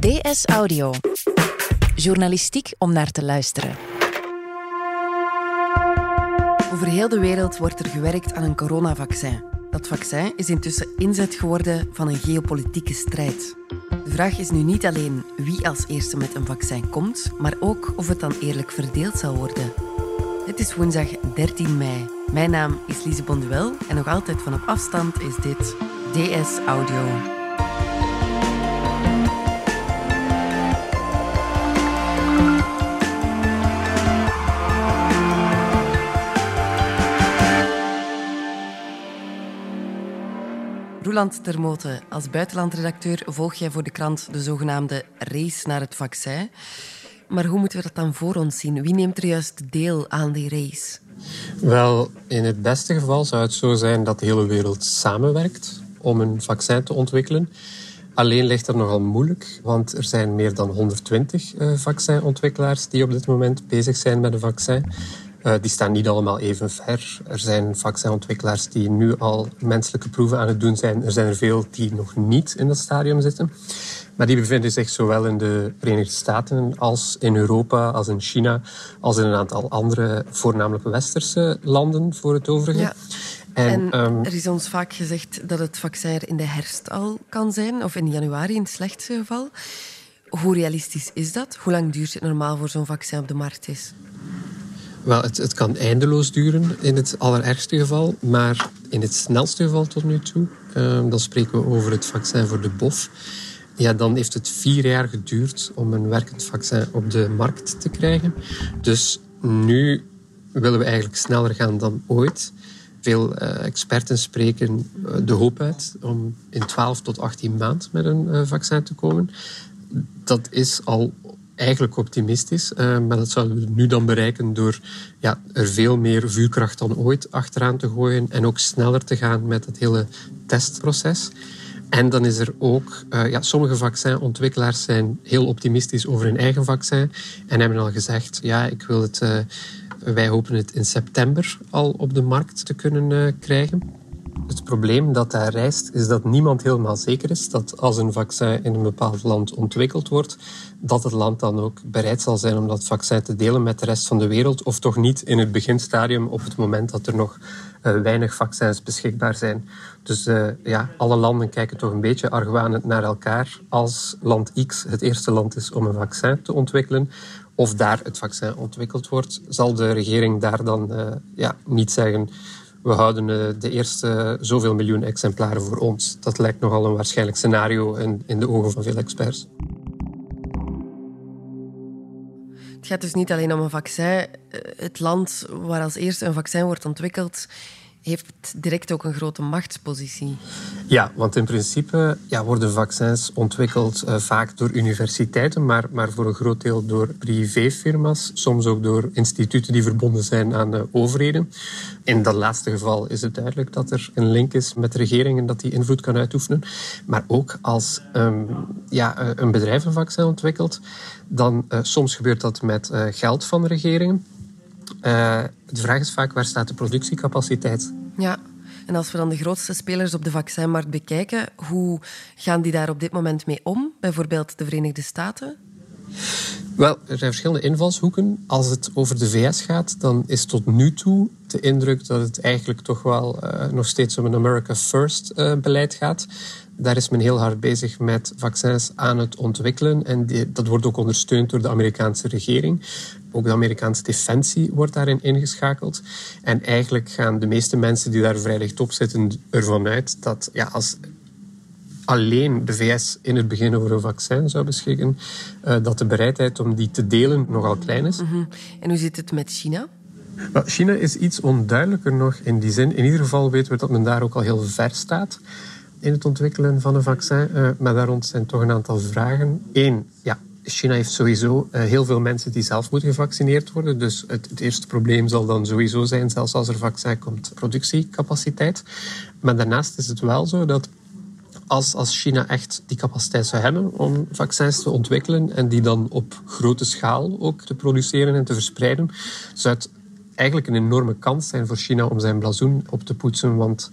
DS Audio. Journalistiek om naar te luisteren. Over heel de wereld wordt er gewerkt aan een coronavaccin. Dat vaccin is intussen inzet geworden van een geopolitieke strijd. De vraag is nu niet alleen wie als eerste met een vaccin komt, maar ook of het dan eerlijk verdeeld zal worden. Het is woensdag 13 mei. Mijn naam is Lise Bonduel en nog altijd van op afstand is dit DS Audio. Roeland Termote, als buitenlandredacteur volg jij voor de krant de zogenaamde race naar het vaccin. Maar hoe moeten we dat dan voor ons zien? Wie neemt er juist deel aan die race? Wel, in het beste geval zou het zo zijn dat de hele wereld samenwerkt om een vaccin te ontwikkelen. Alleen ligt er nogal moeilijk, want er zijn meer dan 120 uh, vaccinontwikkelaars die op dit moment bezig zijn met een vaccin. Uh, die staan niet allemaal even ver. Er zijn vaccinontwikkelaars die nu al menselijke proeven aan het doen zijn. Er zijn er veel die nog niet in dat stadium zitten. Maar die bevinden zich zowel in de Verenigde Staten als in Europa, als in China, als in een aantal andere, voornamelijk westerse landen voor het overige. Ja. En, en um, er is ons vaak gezegd dat het vaccin er in de herfst al kan zijn, of in januari in het slechtste geval. Hoe realistisch is dat? Hoe lang duurt het normaal voor zo'n vaccin op de markt is? Wel, het, het, kan eindeloos duren in het allerergste geval. Maar in het snelste geval tot nu toe, uh, dan spreken we over het vaccin voor de BOF. Ja, dan heeft het vier jaar geduurd om een werkend vaccin op de markt te krijgen. Dus nu willen we eigenlijk sneller gaan dan ooit. Veel uh, experten spreken uh, de hoop uit om in 12 tot 18 maanden met een uh, vaccin te komen. Dat is al eigenlijk optimistisch. Uh, maar dat zouden we nu dan bereiken door ja, er veel meer vuurkracht dan ooit achteraan te gooien en ook sneller te gaan met het hele testproces. En dan is er ook, uh, ja, sommige vaccinontwikkelaars zijn heel optimistisch over hun eigen vaccin en hebben al gezegd, ja, ik wil het, uh, wij hopen het in september al op de markt te kunnen krijgen. Het probleem dat daar rijst, is dat niemand helemaal zeker is dat als een vaccin in een bepaald land ontwikkeld wordt, dat het land dan ook bereid zal zijn om dat vaccin te delen met de rest van de wereld, of toch niet in het beginstadium op het moment dat er nog uh, weinig vaccins beschikbaar zijn. Dus uh, ja, alle landen kijken toch een beetje argwanend naar elkaar. Als land X het eerste land is om een vaccin te ontwikkelen, of daar het vaccin ontwikkeld wordt, zal de regering daar dan uh, ja, niet zeggen we houden de eerste zoveel miljoen exemplaren voor ons. Dat lijkt nogal een waarschijnlijk scenario in, in de ogen van veel experts. Het gaat dus niet alleen om een vaccin. Het land waar als eerste een vaccin wordt ontwikkeld, heeft direct ook een grote machtspositie. Ja, want in principe ja, worden vaccins ontwikkeld uh, vaak door universiteiten, maar, maar voor een groot deel door privéfirma's, soms ook door instituten die verbonden zijn aan de overheden. In dat laatste geval is het duidelijk dat er een link is met regeringen dat die invloed kan uitoefenen. Maar ook als um, ja, een bedrijf een vaccin ontwikkelt, dan uh, soms gebeurt dat met geld van regeringen. Uh, de vraag is vaak waar staat de productiecapaciteit? Ja, en als we dan de grootste spelers op de vaccinmarkt bekijken, hoe gaan die daar op dit moment mee om? Bijvoorbeeld de Verenigde Staten? Wel, er zijn verschillende invalshoeken. Als het over de VS gaat, dan is tot nu toe de indruk dat het eigenlijk toch wel uh, nog steeds om een America First uh, beleid gaat. Daar is men heel hard bezig met vaccins aan het ontwikkelen. En die, dat wordt ook ondersteund door de Amerikaanse regering. Ook de Amerikaanse defensie wordt daarin ingeschakeld. En eigenlijk gaan de meeste mensen die daar vrij dicht op zitten ervan uit dat ja, als alleen de VS in het begin over een vaccin zou beschikken, uh, dat de bereidheid om die te delen nogal klein is. Mm -hmm. En hoe zit het met China? Well, China is iets onduidelijker nog in die zin. In ieder geval weten we dat men daar ook al heel ver staat in het ontwikkelen van een vaccin. Uh, maar daar rond zijn toch een aantal vragen. Eén, ja, China heeft sowieso uh, heel veel mensen die zelf moeten gevaccineerd worden. Dus het, het, eerste probleem zal dan sowieso zijn, zelfs als er vaccin komt, productiecapaciteit. Maar daarnaast is het wel zo dat als, als China echt die capaciteit zou hebben om vaccins te ontwikkelen en die dan op grote schaal ook te produceren en te verspreiden, zou het eigenlijk een enorme kans zijn voor China om zijn blazoen op te poetsen. Want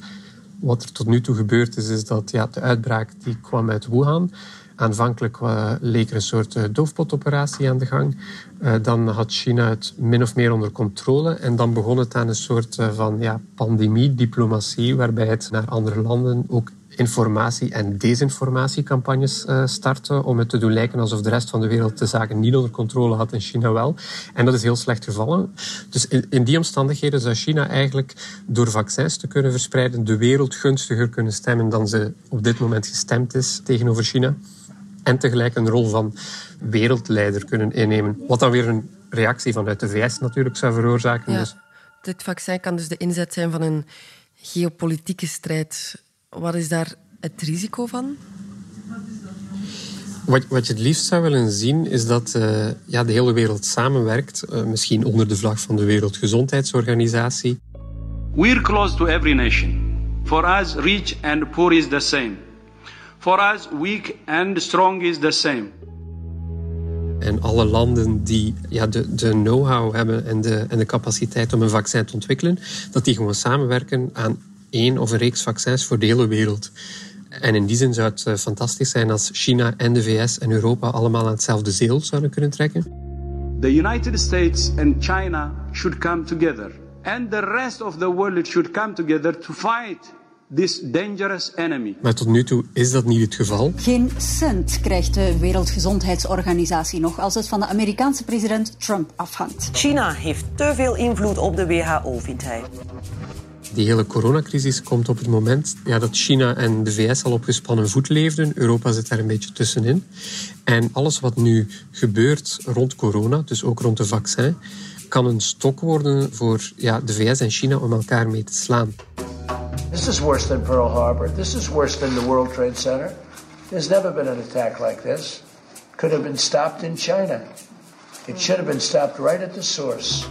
wat er tot nu toe gebeurd is, is dat ja, de uitbraak die kwam uit Wuhan. Aanvankelijk uh, leek er een soort uh, doofpotoperatie aan de gang. Uh, dan had China het min of meer onder controle. En dan begon het aan een soort van ja, pandemie-diplomatie, waarbij het naar andere landen ook informatie- en desinformatiecampagnes uh, starten om het te doen lijken alsof de rest van de wereld de zaken niet onder controle had en China wel. En dat is heel slecht gevallen. Dus in, in die omstandigheden zou China eigenlijk door vaccins te kunnen verspreiden de wereld gunstiger kunnen stemmen dan ze op dit moment gestemd is tegenover China. En tegelijk een rol van wereldleider kunnen innemen. Wat dan weer een reactie vanuit de VS natuurlijk zou veroorzaken. Ja. Dus Dit vaccin kan dus de inzet zijn van een geopolitieke strijd. Wat is daar het risico van? Wat, wat je het liefst zou willen zien, is dat uh, ja, de hele wereld samenwerkt. Uh, misschien onder de vlag van de Wereldgezondheidsorganisatie. We're close to every nation. For us, rich and poor is the same. For us, weak and strong is the same. En alle landen die ja, de, de know-how hebben en de, en de capaciteit om een vaccin te ontwikkelen, dat die gewoon samenwerken aan één of een reeks vaccins voor de hele wereld. En in die zin zou het uh, fantastisch zijn als China en de VS en Europa allemaal aan hetzelfde zeel zouden kunnen trekken. The United States and China should come together. And the rest of the world should come together to fight this dangerous enemy. Maar tot nu toe is dat niet het geval. Geen cent krijgt de Wereldgezondheidsorganisatie nog als het van de Amerikaanse president Trump afhangt. China heeft te veel invloed op de WHO, vindt hij. Die hele coronacrisis komt op het moment ja, dat China en de VS al op gespannen voet leefden. Europa zit daar een beetje tussenin. En alles wat nu gebeurt rond corona, dus ook rond de vaccin, kan een stok worden voor ja, de VS en China om elkaar mee te slaan. This is worse than Pearl Harbor. This is worse than the World Trade Center. There's never been an attack like this. Could have been stopped in China. It should have been stopped right at the source.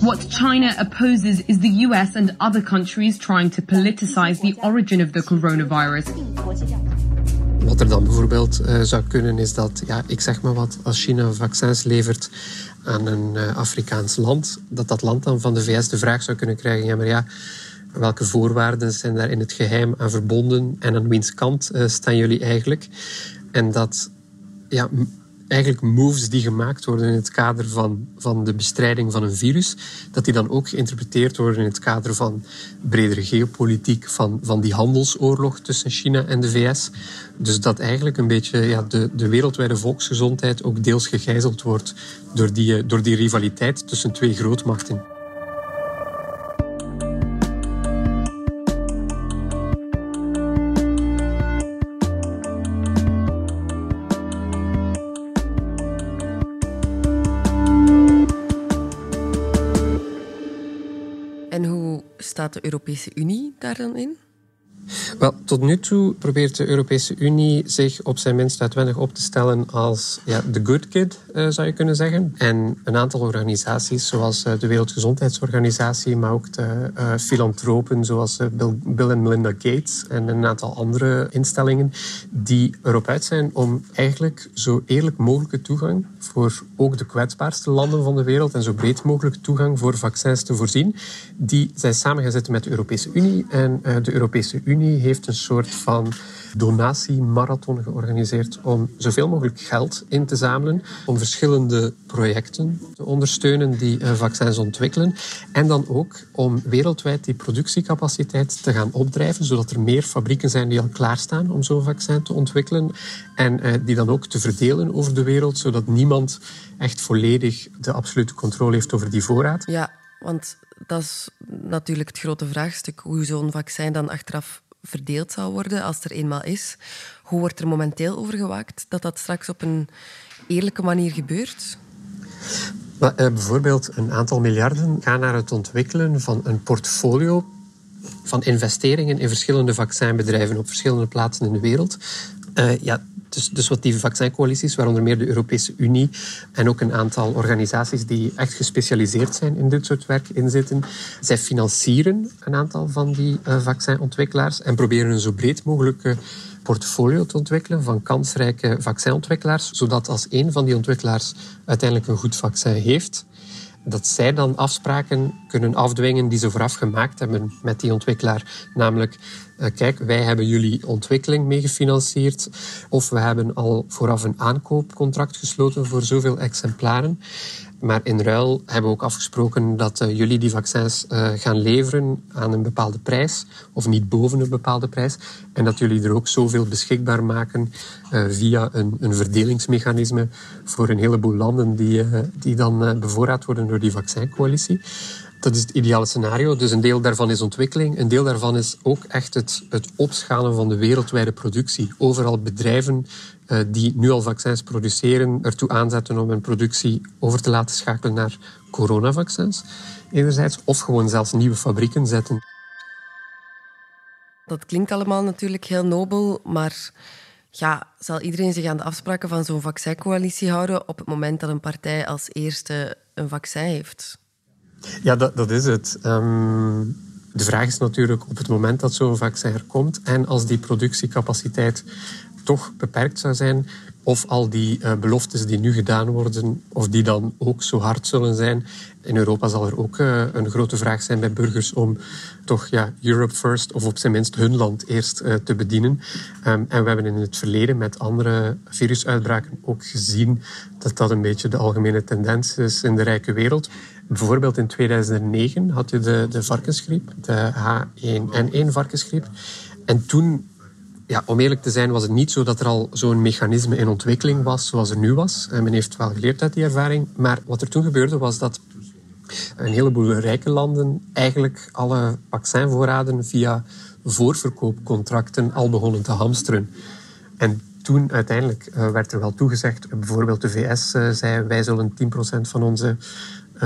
What China opposes is the US and other countries trying to politicize the origin of the coronavirus. Wat er dan bijvoorbeeld uh, zou kunnen is dat, ja, ik zeg maar wat, als China vaccins levert aan een uh, Afrikaans land, dat dat land dan van de VS de vraag zou kunnen krijgen, ja maar ja, welke voorwaarden zijn daar in het geheim aan verbonden en aan wiens kant uh, staan jullie eigenlijk? En dat ja, eigenlijk moves die gemaakt worden in het kader van, van de bestrijding van een virus, dat die dan ook geïnterpreteerd worden in het kader van bredere geopolitiek, van, van die handelsoorlog tussen China en de VS. Dus dat eigenlijk een beetje ja, de, de wereldwijde volksgezondheid ook deels gegijzeld wordt door die, door die rivaliteit tussen twee grootmachten. De Europese Unie daar dan in? Tot nu toe probeert de Europese Unie zich op zijn minst uitwendig op te stellen als ja, de good kid, uh, zou je kunnen zeggen. En een aantal organisaties, zoals uh, de Wereldgezondheidsorganisatie, maar ook de uh, filantropen, zoals Bill, Bill en Melinda Gates en een aantal andere instellingen, die erop uit zijn om eigenlijk zo eerlijk mogelijke toegang voor ook de kwetsbaarste landen van de wereld en zo breed mogelijk toegang voor vaccins te voorzien. Die zijn samengezet met de Europese Unie en de Europese Unie heeft een soort van donatiemarathon georganiseerd om zoveel mogelijk geld in te zamelen om verschillende projecten te ondersteunen die vaccins ontwikkelen en dan ook om wereldwijd die productiecapaciteit te gaan opdrijven zodat er meer fabrieken zijn die al klaarstaan om zo'n vaccin te ontwikkelen en die dan ook te verdelen over de wereld zodat niemand echt volledig de absolute controle heeft over die voorraad. Ja, want dat is natuurlijk het grote vraagstuk hoe zo'n vaccin dan achteraf verdeeld zal worden als er eenmaal is. Hoe wordt er momenteel over gewaakt dat dat straks op een eerlijke manier gebeurt? Maar, uh, bijvoorbeeld een aantal miljarden gaan naar het ontwikkelen van een portfolio van investeringen in verschillende vaccinbedrijven op verschillende plaatsen in de wereld. Uh, ja, dus, dus wat die vaccincoalities, waaronder meer de Europese Unie en ook een aantal organisaties die echt gespecialiseerd zijn in dit soort werk inzitten, zij financieren een aantal van die uh, vaccinontwikkelaars en proberen een zo breed mogelijke portfolio te ontwikkelen van kansrijke vaccinontwikkelaars, zodat als een van die ontwikkelaars uiteindelijk een goed vaccin heeft, dat zij dan afspraken kunnen afdwingen die ze vooraf gemaakt hebben met die ontwikkelaar. Namelijk, uh, kijk, wij hebben jullie ontwikkeling mee gefinancierd of we hebben al vooraf een aankoopcontract gesloten voor zoveel exemplaren. Maar in ruil hebben we ook afgesproken dat uh, jullie die vaccins uh, gaan leveren aan een bepaalde prijs, of niet boven een bepaalde prijs. En dat jullie er ook zoveel beschikbaar maken uh, via een, een, verdelingsmechanisme voor een heleboel landen die, die dan bevoorraad worden door die vaccincoalitie. Dat is het ideale scenario. Dus een deel daarvan is ontwikkeling. Een deel daarvan is ook echt het, het opschalen van de wereldwijde productie. Overal bedrijven die nu al vaccins produceren, ertoe aanzetten om hun productie over te laten schakelen naar coronavaccins, enerzijds, of gewoon zelfs nieuwe fabrieken zetten. Dat klinkt allemaal natuurlijk heel nobel, maar ja, zal iedereen zich aan de afspraken van zo'n vaccincoalitie houden op het moment dat een partij als eerste een vaccin heeft? Ja, dat, dat is het. Um, de vraag is natuurlijk op het moment dat zo'n vaccin er komt en als die productiecapaciteit toch beperkt zou zijn, of al die uh, beloftes die nu gedaan worden, of die dan ook zo hard zullen zijn. In Europa zal er ook uh, een grote vraag zijn bij burgers om toch ja, Europe first, of op zijn minst hun land eerst uh, te bedienen. Um, en we hebben in het verleden met andere virusuitbraken ook gezien dat dat een beetje de algemene tendens is in de rijke wereld. Bijvoorbeeld in 2009 had je de, de varkensgriep, de H1N1 varkensgriep. En toen ja, om eerlijk te zijn was het niet zo dat er al zo'n mechanisme in ontwikkeling was zoals er nu was. En men heeft wel geleerd uit die ervaring. Maar wat er toen gebeurde was dat een heleboel rijke landen eigenlijk alle vaccinvoorraden via voorverkoopcontracten al begonnen te hamsteren. En toen uiteindelijk eh, werd er wel toegezegd, bijvoorbeeld de VS zei wij zullen 10% van onze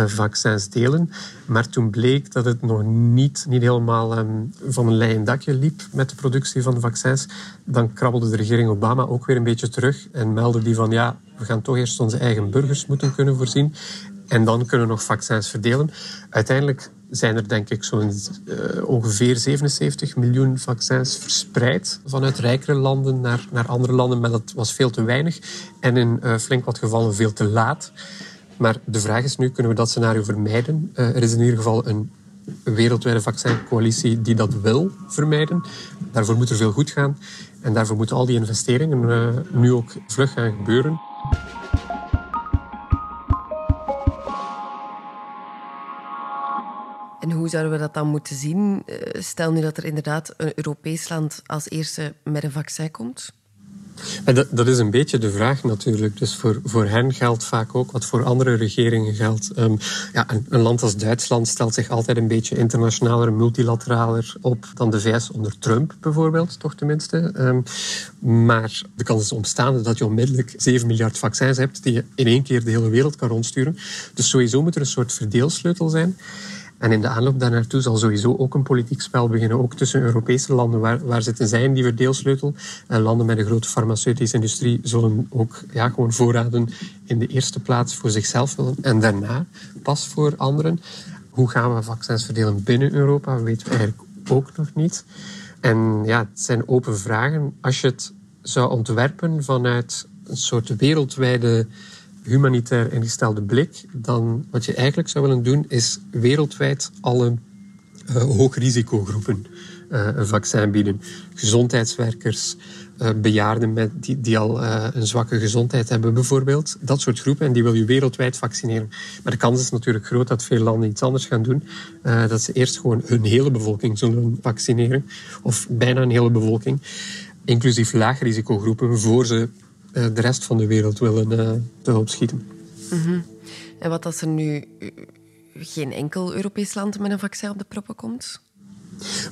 vaccins delen. Maar toen bleek dat het nog niet, niet helemaal um, van een leien dakje liep met de productie van de vaccins. Dan krabbelde de regering Obama ook weer een beetje terug en meldde die van ja, we gaan toch eerst onze eigen burgers moeten kunnen voorzien. En dan kunnen we nog vaccins verdelen. Uiteindelijk zijn er denk ik zo'n uh, ongeveer 77 miljoen vaccins verspreid vanuit rijkere landen naar, naar andere landen. Maar dat was veel te weinig en in uh, flink wat gevallen veel te laat. Maar de vraag is nu, kunnen we dat scenario vermijden? Uh, er is in ieder geval een wereldwijde vaccincoalitie die dat wil vermijden. Daarvoor moet er veel goed gaan. En daarvoor moeten al die investeringen uh, nu ook vlug gaan gebeuren. En hoe zouden we dat dan moeten zien? Eh, stel nu dat er inderdaad een Europees land als eerste met een vaccin komt. Dat, dat, is een beetje de vraag natuurlijk. Dus voor, voor hen geldt vaak ook wat voor andere regeringen geldt. Um, ja, een, een, land als Duitsland stelt zich altijd een beetje internationaler, multilateraler op dan de VS onder Trump bijvoorbeeld, toch tenminste. Um, maar de kans is omstaande dat je onmiddellijk 7 miljard vaccins hebt die je in één keer de hele wereld kan rondsturen. Dus sowieso moet er een soort verdeelsleutel zijn. En in de aanloop daarnaartoe zal sowieso ook een politiek spel beginnen, ook tussen Europese landen. Waar, zitten zij in die verdeelsleutel? En landen met een grote farmaceutische industrie zullen ook ja, gewoon voorraden in de eerste plaats voor zichzelf willen en daarna pas voor anderen. Hoe gaan we vaccins verdelen binnen Europa, weten we eigenlijk ook nog niet. En ja, het zijn open vragen. Als je het zou ontwerpen vanuit een soort wereldwijde humanitair ingestelde blik, dan wat je eigenlijk zou willen doen, is wereldwijd alle uh, hoogrisicogroepen uh, een vaccin bieden. Gezondheidswerkers, uh, bejaarden met, die, die al een zwakke gezondheid hebben, bijvoorbeeld. Dat soort groepen, en die wil je wereldwijd vaccineren. Maar de kans is natuurlijk groot dat veel landen iets anders gaan doen. dat ze eerst gewoon hun hele bevolking zullen vaccineren, of bijna een hele bevolking inclusief laagrisicogroepen, voor ze eh, de rest van de wereld willen uh, te hulp schieten. -hmm. En wat als er nu eh, geen enkel Europees land met een vaccin op de proppen komt?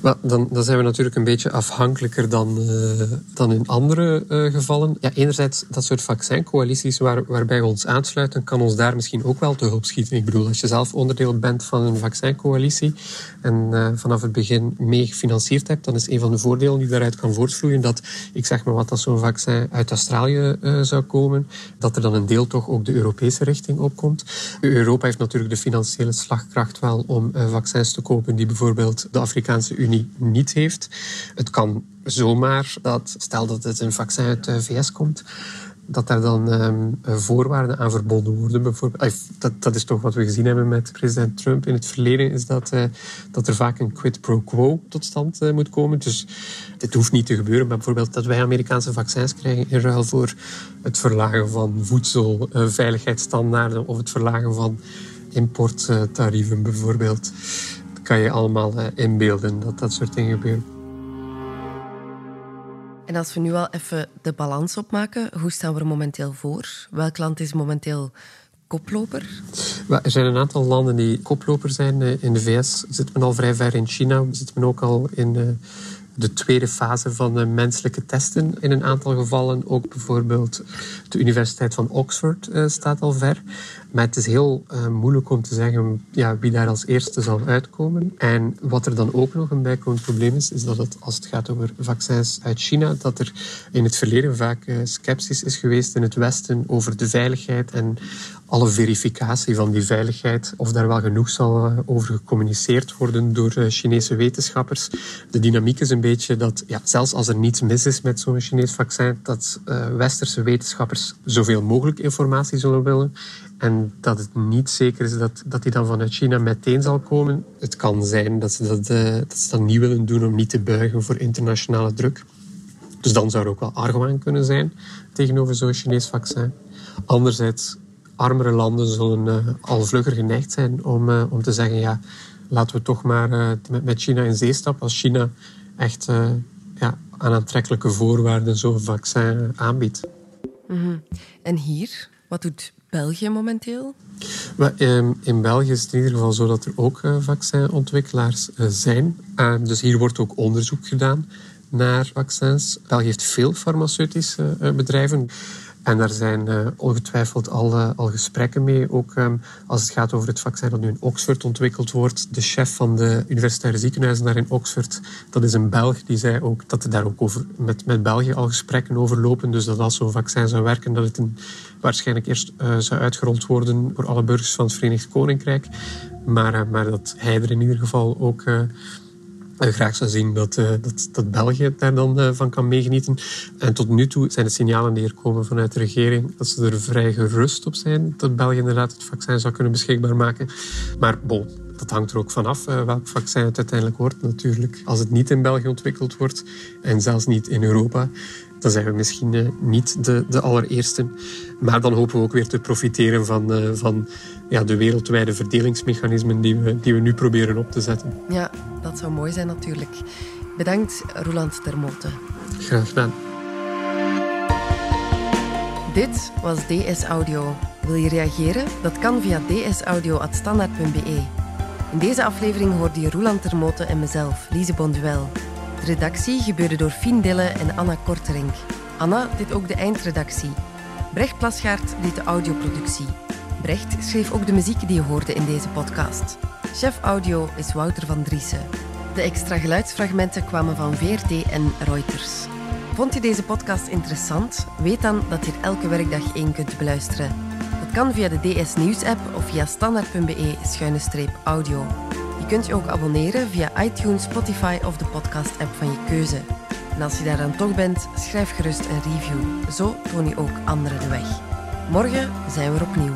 Well, dan, dan, zijn we natuurlijk een beetje afhankelijker dan, uh, dan in andere uh, gevallen. Ja, enerzijds, dat soort vaccincoalities waar, waarbij we ons aansluiten, kan ons daar misschien ook wel te hulp schieten. Ik bedoel, als je zelf onderdeel bent van een vaccincoalitie en uh, vanaf het begin mee gefinancierd hebt, dan is een van de voordelen die daaruit kan voortvloeien dat, ik zeg maar wat, als zo'n vaccin uit Australië zou komen, dat er dan een deel toch ook de Europese richting opkomt. Europa heeft natuurlijk de financiële slagkracht wel om vaccins te kopen die bijvoorbeeld de Afrikaanse Afrikaanse Unie niet heeft. Het kan zomaar dat, stel dat het een vaccin uit de VS komt, dat daar dan ehm, voorwaarden aan verbonden worden. Bijvoorbeeld, dat, dat is toch wat we gezien hebben met president Trump in het verleden, is dat, uh, dat er vaak een quid pro quo tot stand uh, moet komen. Dus dit hoeft niet te gebeuren, maar bijvoorbeeld dat wij Amerikaanse vaccins krijgen in ruil voor het verlagen van voedselveiligheidsstandaarden of het verlagen van importtarieven bijvoorbeeld. Kan je allemaal uh, inbeelden dat dat soort dingen gebeuren. En als we nu al even de balans opmaken, hoe staan we er momenteel voor? Welk land is momenteel koploper? Er zijn een aantal landen die koploper zijn. Eh, in de VS zit men al vrij ver in China. Zit men ook al in eh, de tweede fase van de menselijke testen in een aantal gevallen. Ook bijvoorbeeld de Universiteit van Oxford staat al ver. Maar het is heel uh, moeilijk om te zeggen ja, wie daar als eerste zal uitkomen. En wat er dan ook nog een bijkomend probleem is, is dat het, als het gaat over vaccins uit China, dat er in het verleden vaak uh, sceptisch is geweest in het Westen over de veiligheid en alle verificatie van die veiligheid, of daar wel genoeg zal uh, over gecommuniceerd worden door Chinese wetenschappers. De dynamiek is een beetje dat, ja, zelfs als er niets mis is met zo'n Chinees vaccin, dat westerse wetenschappers zoveel mogelijk informatie zullen willen. En dat het niet zeker is dat, dat die dan vanuit China meteen zal komen. Het kan zijn dat ze dat, uh, dat ze dat niet willen doen om niet te buigen voor internationale druk. Dus dan zou er ook wel argwaan kunnen zijn tegenover zo'n Chinees vaccin. Anderzijds, armere landen zullen uh, al vlugger geneigd zijn om, uh, om te zeggen... ja, laten we toch maar met, met China in zee stappen als China echt ja, aan aantrekkelijke voorwaarden zo'n vaccin aanbiedt. -hmm. En hier, wat doet België momenteel? Ehm, in België is het in ieder geval zo dat er ook uh, vaccinontwikkelaars uh, zijn. Uh, dus hier wordt ook onderzoek gedaan naar vaccins. België heeft veel farmaceutische eh, bedrijven. En daar zijn uh, ongetwijfeld al, uh, al gesprekken mee. Ook um, als het gaat over het vaccin dat nu in Oxford ontwikkeld wordt. De chef van de universitaire ziekenhuizen daar in Oxford, dat is een Belg, die zei ook dat er daar ook over, met, met België al gesprekken over lopen. Dus dat als zo'n vaccin zou werken, dat het waarschijnlijk eerst uh, zou uitgerold worden voor alle burgers van het Verenigd Koninkrijk. Maar, maar dat hij er in ieder geval ook graag zou zien dat, uh, dat, dat België daar dan uh, van kan meegenieten. En tot nu toe zijn de signalen die er komen vanuit de regering dat ze er vrij gerust op zijn dat België inderdaad het vaccin zou kunnen beschikbaar maken. Maar bon, dat hangt er ook vanaf uh, welk vaccin het uiteindelijk wordt natuurlijk. Als het niet in België ontwikkeld wordt en zelfs niet in Europa, dan zijn we misschien niet de, de allereerste. Maar dan hopen we ook weer te profiteren van, van ja, de wereldwijde verdelingsmechanismen die we, die we nu proberen op te zetten. Ja, dat zou mooi zijn natuurlijk. Bedankt, Roland Termote. Graag gedaan. Dit was DS Audio. Wil je reageren? Dat kan via dsaudio.standaard.be. In deze aflevering hoorde je Roland Termote en mezelf, Lise Bonduel. De redactie gebeurde door Fien Dille en Anna Korterink. Anna deed ook de eindredactie. Brecht Plasgaard deed de audioproductie. Brecht schreef ook de muziek die je hoorde in deze podcast. Chef audio is Wouter van Driessen. De extra geluidsfragmenten kwamen van VRT en Reuters. Vond je deze podcast interessant? Weet dan dat je er elke werkdag één kunt beluisteren. Dat kan via de DS Nieuws app of via standaard.be-audio. Je kunt je ook abonneren via iTunes, Spotify of de podcast-app van je keuze. En als je daar dan toch bent, schrijf gerust een review. Zo toon je ook anderen de weg. Morgen zijn we er opnieuw.